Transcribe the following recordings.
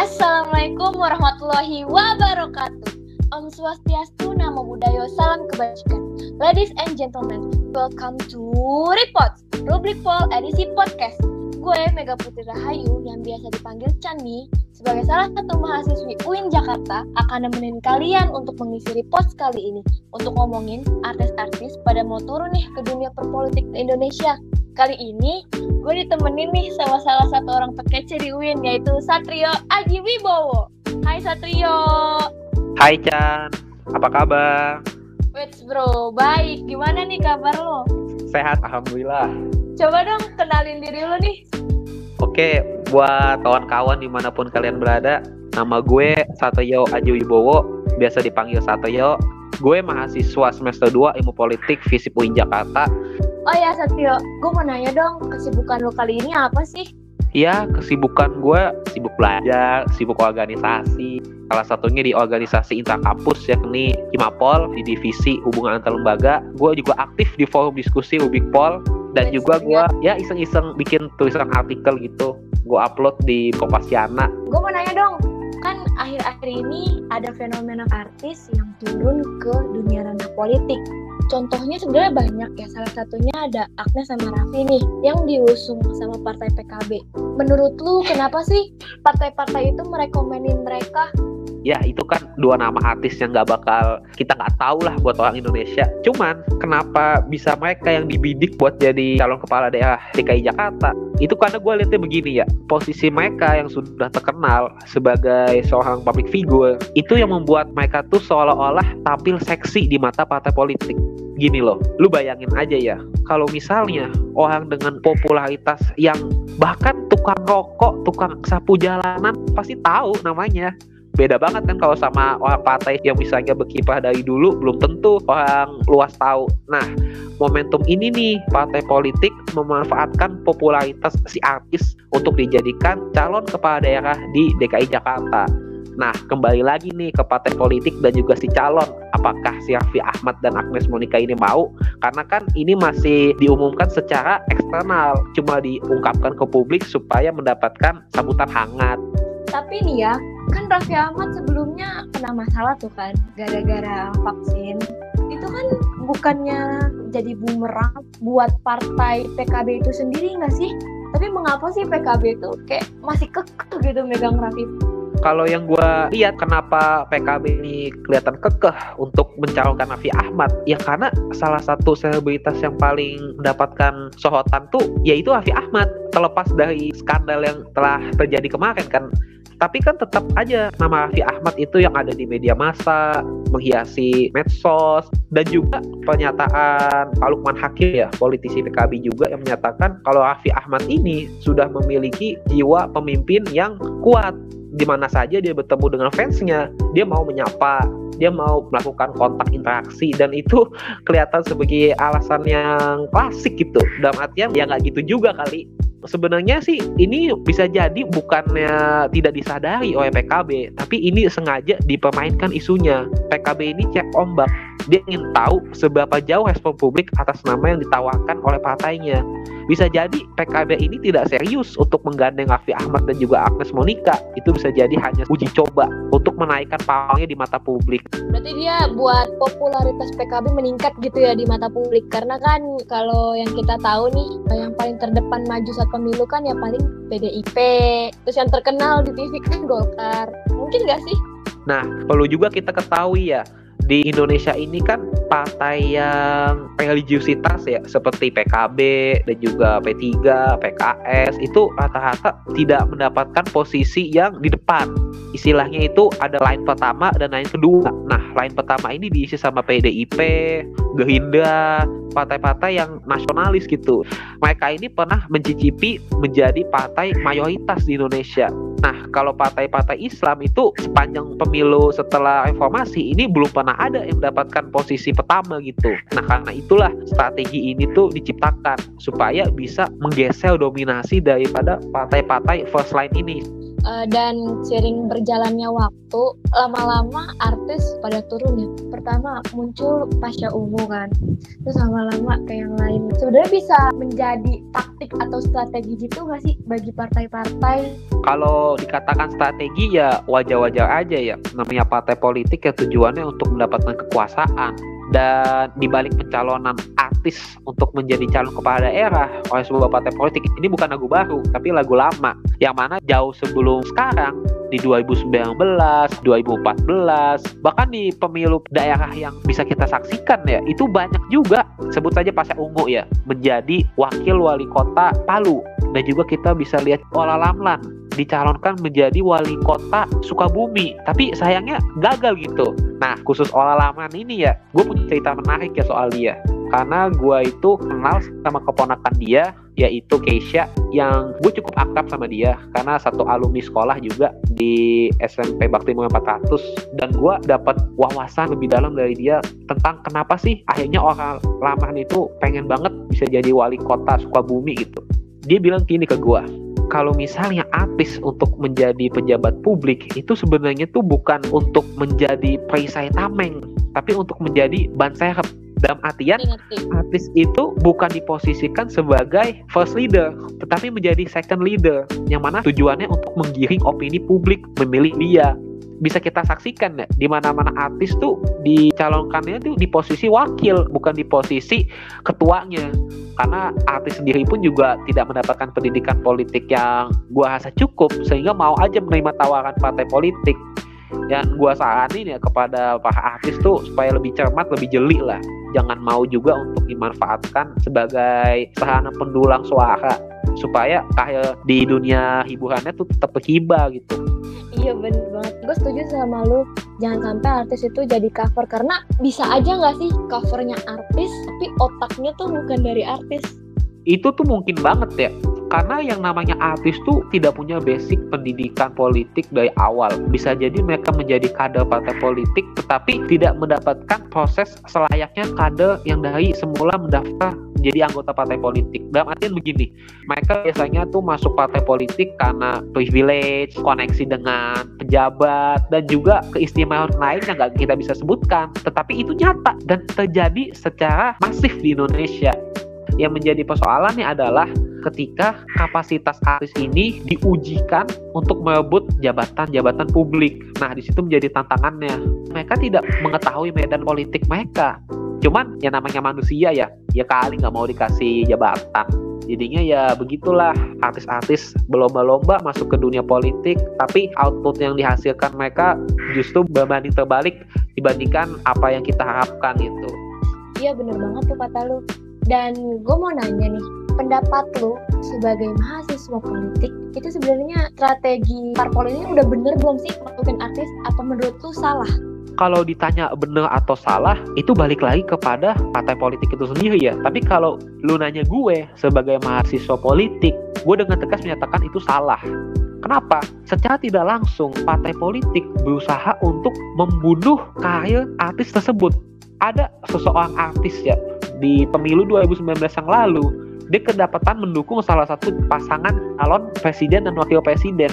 Assalamualaikum warahmatullahi wabarakatuh. Om Swastiastu, Namo Buddhaya, Salam Kebajikan. Ladies and gentlemen, welcome to Report, Rubrik Pol edisi podcast. Gue Mega Putri Rahayu yang biasa dipanggil Chani sebagai salah satu mahasiswi UIN Jakarta akan nemenin kalian untuk mengisi report kali ini untuk ngomongin artis-artis pada mau turun nih ke dunia perpolitik Indonesia. Kali ini gue ditemenin nih sama salah satu orang terkece di UIN yaitu Satrio Aji Wibowo. Hai Satrio. Hai Chan, apa kabar? Wait bro, baik. Gimana nih kabar lo? Sehat, Alhamdulillah. Coba dong kenalin diri lo nih. Oke, buat kawan-kawan di mana pun kalian berada, nama gue Satyo Aji Wibowo, biasa dipanggil Satyo. Gue mahasiswa semester 2 Ilmu Politik Visip UIN Jakarta. Oh ya Satrio, gue mau nanya dong, kesibukan lo kali ini apa sih? Ya, kesibukan gue sibuk belajar, sibuk organisasi. Salah satunya di organisasi interkampus yakni Himapol di divisi hubungan antar lembaga. Gue juga aktif di forum diskusi Ubikpol dan Wih, juga gue ya. iseng-iseng bikin tulisan artikel gitu. Gue upload di Kopasiana. Gue mau nanya dong, kan akhir-akhir ini ada fenomena artis yang turun ke dunia ranah politik. Contohnya sebenarnya banyak ya, salah satunya ada Agnes sama Raffi nih yang diusung sama partai PKB. Menurut lu kenapa sih partai-partai itu merekomenin mereka? Ya itu kan dua nama artis yang nggak bakal kita nggak tahu lah buat orang Indonesia. Cuman kenapa bisa mereka yang dibidik buat jadi calon kepala daerah DKI Jakarta? Itu karena gue lihatnya begini ya, posisi mereka yang sudah terkenal sebagai seorang public figure itu yang membuat mereka tuh seolah-olah tampil seksi di mata partai politik. Gini loh, lu bayangin aja ya, kalau misalnya orang dengan popularitas yang bahkan tukang rokok, tukang sapu jalanan pasti tahu namanya beda banget kan kalau sama orang partai yang misalnya berkiprah dari dulu belum tentu orang luas tahu. Nah, momentum ini nih partai politik memanfaatkan popularitas si artis untuk dijadikan calon kepala daerah di DKI Jakarta. Nah, kembali lagi nih ke partai politik dan juga si calon. Apakah si Raffi Ahmad dan Agnes Monica ini mau? Karena kan ini masih diumumkan secara eksternal, cuma diungkapkan ke publik supaya mendapatkan sambutan hangat. Tapi nih ya, kan Raffi Ahmad sebelumnya kena masalah tuh kan, gara-gara vaksin. Itu kan bukannya jadi bumerang buat partai PKB itu sendiri nggak sih? Tapi mengapa sih PKB itu kayak masih kekeh gitu megang Raffi? Kalau yang gue lihat kenapa PKB ini kelihatan kekeh untuk mencalonkan Raffi Ahmad, ya karena salah satu selebritas yang paling mendapatkan sorotan tuh yaitu Raffi Ahmad. Terlepas dari skandal yang telah terjadi kemarin kan, tapi kan tetap aja nama Raffi Ahmad itu yang ada di media massa, menghiasi medsos, dan juga pernyataan Pak Lukman Hakim ya, politisi PKB juga yang menyatakan kalau Raffi Ahmad ini sudah memiliki jiwa pemimpin yang kuat. Di mana saja dia bertemu dengan fansnya, dia mau menyapa, dia mau melakukan kontak interaksi dan itu kelihatan sebagai alasan yang klasik gitu. Dalam artian ya nggak gitu juga kali sebenarnya sih ini bisa jadi bukannya tidak disadari oleh PKB, tapi ini sengaja dipermainkan isunya. PKB ini cek ombak. Dia ingin tahu seberapa jauh respon publik atas nama yang ditawarkan oleh partainya. Bisa jadi PKB ini tidak serius untuk menggandeng Raffi Ahmad dan juga Agnes Monica. Itu bisa jadi hanya uji coba untuk menaikkan pawangnya di mata publik. Berarti dia buat popularitas PKB meningkat gitu ya di mata publik. Karena kan kalau yang kita tahu nih, yang paling terdepan maju saat pemilu kan ya paling PDIP. Terus yang terkenal di TV kan Golkar. Mungkin nggak sih? Nah, perlu juga kita ketahui ya, di Indonesia ini kan partai yang religiusitas ya seperti PKB dan juga P3, PKS itu rata-rata tidak mendapatkan posisi yang di depan. Istilahnya itu ada line pertama dan line kedua. Nah, line pertama ini diisi sama PDIP, Gerindra, partai-partai yang nasionalis gitu. Mereka ini pernah mencicipi menjadi partai mayoritas di Indonesia. Kalau partai-partai Islam itu sepanjang pemilu setelah reformasi ini belum pernah ada yang mendapatkan posisi pertama gitu. Nah, karena itulah strategi ini tuh diciptakan supaya bisa menggeser dominasi daripada partai-partai first line ini. Uh, dan sering berjalannya waktu lama-lama artis pada turun ya pertama muncul Pasha Ungu kan terus lama-lama kayak yang lain sebenarnya bisa menjadi taktik atau strategi gitu nggak sih bagi partai-partai? Kalau dikatakan strategi ya wajar-wajar aja ya. Namanya partai politik ya tujuannya untuk mendapatkan kekuasaan dan dibalik pencalonan artis untuk menjadi calon kepala daerah oleh sebuah partai politik ini bukan lagu baru tapi lagu lama. Yang mana jauh sebelum sekarang di 2019, 2014, bahkan di pemilu daerah yang bisa kita saksikan ya, itu banyak juga. Sebut saja Pasca Ungu ya, menjadi wakil wali kota Palu. Dan juga kita bisa lihat Ola Lamlan dicalonkan menjadi wali kota Sukabumi. Tapi sayangnya gagal gitu. Nah khusus Ola Lamlan ini ya gue punya cerita menarik ya soal dia. Karena gue itu kenal sama keponakan dia yaitu Keisha yang gue cukup akrab sama dia. Karena satu alumni sekolah juga di SMP Bakti Mulia 400 dan gue dapat wawasan lebih dalam dari dia tentang kenapa sih akhirnya orang Laman itu pengen banget bisa jadi wali kota Sukabumi gitu. Dia bilang gini ke gue kalau misalnya artis untuk menjadi pejabat publik itu sebenarnya tuh bukan untuk menjadi perisai tameng tapi untuk menjadi ban serep. Dalam artian artis itu bukan diposisikan sebagai first leader tetapi menjadi second leader yang mana tujuannya untuk menggiring opini publik memilih dia. Bisa kita saksikan ya di mana-mana artis tuh dicalonkannya tuh di posisi wakil bukan di posisi ketuanya karena artis sendiri pun juga tidak mendapatkan pendidikan politik yang gua rasa cukup sehingga mau aja menerima tawaran partai politik. Yang gua saranin ya kepada para artis tuh supaya lebih cermat lebih jeli lah. Jangan mau juga untuk dimanfaatkan sebagai sarana pendulang suara supaya kayak di dunia hiburannya tuh tetap berkibar gitu Iya bener banget. Gue setuju sama lu. Jangan sampai artis itu jadi cover karena bisa aja nggak sih covernya artis tapi otaknya tuh bukan dari artis. Itu tuh mungkin banget ya. Karena yang namanya artis tuh tidak punya basic pendidikan politik dari awal. Bisa jadi mereka menjadi kader partai politik tetapi tidak mendapatkan proses selayaknya kader yang dari semula mendaftar menjadi anggota partai politik. Dalam artian begini, mereka biasanya tuh masuk partai politik karena privilege, koneksi dengan pejabat, dan juga keistimewaan lain yang nggak kita bisa sebutkan. Tetapi itu nyata dan terjadi secara masif di Indonesia. Yang menjadi persoalannya adalah ketika kapasitas artis ini diujikan untuk merebut jabatan-jabatan publik. Nah, di situ menjadi tantangannya. Mereka tidak mengetahui medan politik mereka. Cuman yang namanya manusia ya, ya kali nggak mau dikasih jabatan. Jadinya ya begitulah artis-artis berlomba-lomba masuk ke dunia politik, tapi output yang dihasilkan mereka justru berbanding terbalik dibandingkan apa yang kita harapkan itu. Iya bener banget tuh kata lu. Dan gue mau nanya nih, pendapat lu sebagai mahasiswa politik itu sebenarnya strategi parpol ini udah bener belum sih masukin artis? Apa menurut lu salah? Kalau ditanya benar atau salah itu balik lagi kepada partai politik itu sendiri ya tapi kalau lu nanya gue sebagai mahasiswa politik gue dengan tegas menyatakan itu salah Kenapa? Secara tidak langsung, partai politik berusaha untuk membunuh karir artis tersebut. Ada seseorang artis ya di pemilu 2019 yang lalu dia kedapatan mendukung salah satu pasangan calon presiden dan wakil presiden.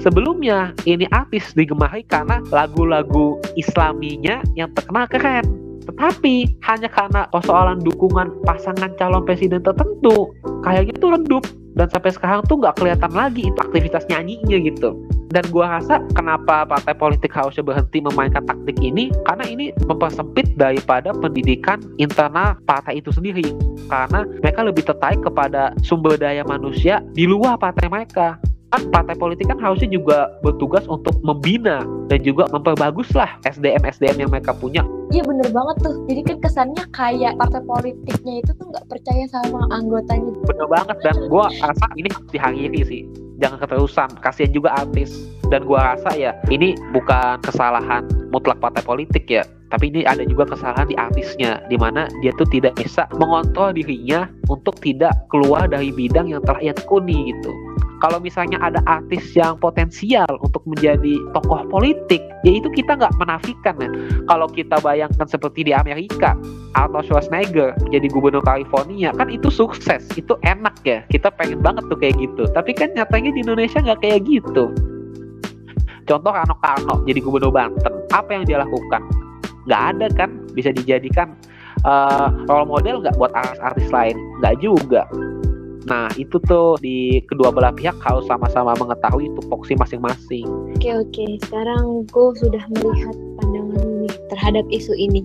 Sebelumnya, ini artis digemari karena lagu-lagu islaminya yang terkenal keren. Tetapi hanya karena persoalan dukungan pasangan calon presiden tertentu, kayaknya tuh redup dan sampai sekarang tuh nggak kelihatan lagi itu aktivitas nyanyinya gitu. Dan gua rasa kenapa partai politik harusnya berhenti memainkan taktik ini karena ini mempersempit daripada pendidikan internal partai itu sendiri. Karena mereka lebih tertarik kepada sumber daya manusia di luar partai mereka kan partai politik kan harusnya juga bertugas untuk membina dan juga memperbagus lah SDM SDM yang mereka punya. Iya bener banget tuh. Jadi kan kesannya kayak partai politiknya itu tuh nggak percaya sama anggotanya. Bener banget dan gue rasa ini harus diakhiri sih. Jangan keterusan. Kasihan juga artis. Dan gue rasa ya ini bukan kesalahan mutlak partai politik ya. Tapi ini ada juga kesalahan di artisnya, di mana dia tuh tidak bisa mengontrol dirinya untuk tidak keluar dari bidang yang telah ia tekuni gitu kalau misalnya ada artis yang potensial untuk menjadi tokoh politik, ya itu kita nggak menafikan ya. Kalau kita bayangkan seperti di Amerika, Arnold Schwarzenegger menjadi gubernur California, kan itu sukses, itu enak ya. Kita pengen banget tuh kayak gitu. Tapi kan nyatanya di Indonesia nggak kayak gitu. Contoh Rano Karno jadi gubernur Banten, apa yang dia lakukan? Nggak ada kan bisa dijadikan uh, role model nggak buat artis-artis lain? Nggak juga Nah, itu tuh di kedua belah pihak harus sama-sama mengetahui tupoksi masing-masing. Oke, oke. Sekarang gue sudah melihat pandangan nih terhadap isu ini.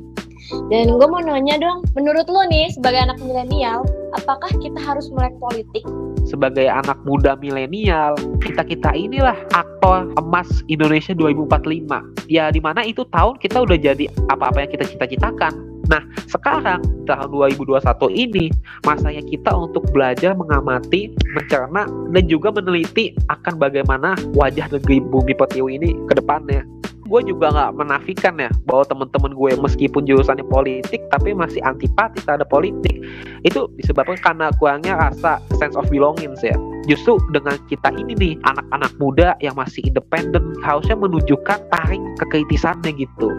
Dan gue mau nanya dong, menurut lo nih sebagai anak milenial, apakah kita harus melek politik? Sebagai anak muda milenial, kita-kita inilah aktor emas Indonesia 2045. Ya di mana itu tahun kita udah jadi apa-apa yang kita cita-citakan. Nah, sekarang tahun 2021 ini masanya kita untuk belajar mengamati, mencerna, dan juga meneliti akan bagaimana wajah negeri bumi pertiwi ini ke depannya. Gue juga nggak menafikan ya bahwa teman-teman gue meskipun jurusannya politik tapi masih antipati terhadap politik. Itu disebabkan karena kurangnya rasa sense of belonging ya. Justru dengan kita ini nih anak-anak muda yang masih independen harusnya menunjukkan taring kekritisannya gitu.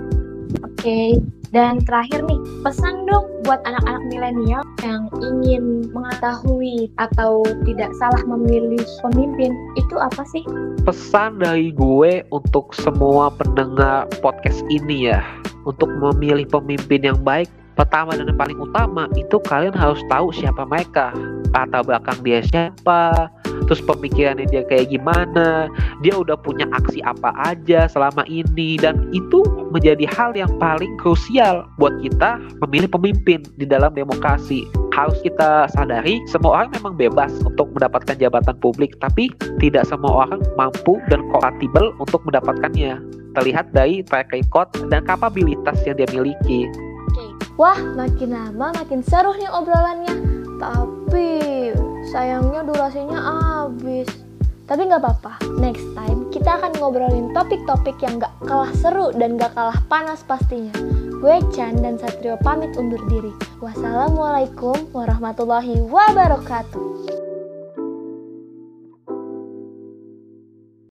Oke, dan terakhir nih, pesan dong buat anak-anak milenial yang ingin mengetahui atau tidak salah memilih pemimpin, itu apa sih? Pesan dari gue untuk semua pendengar podcast ini ya, untuk memilih pemimpin yang baik, pertama dan yang paling utama itu kalian harus tahu siapa mereka, latar belakang dia siapa, terus pemikirannya dia kayak gimana, dia udah punya aksi apa aja selama ini dan itu menjadi hal yang paling krusial buat kita memilih pemimpin di dalam demokrasi. Harus kita sadari semua orang memang bebas untuk mendapatkan jabatan publik, tapi tidak semua orang mampu dan kompatibel untuk mendapatkannya. Terlihat dari track record dan kapabilitas yang dia miliki. Wah, makin lama makin seru nih obrolannya. Tapi sayangnya durasinya habis. Tapi nggak apa-apa, next time kita akan ngobrolin topik-topik yang gak kalah seru dan gak kalah panas pastinya. Gue Chan dan Satrio pamit undur diri. Wassalamualaikum warahmatullahi wabarakatuh.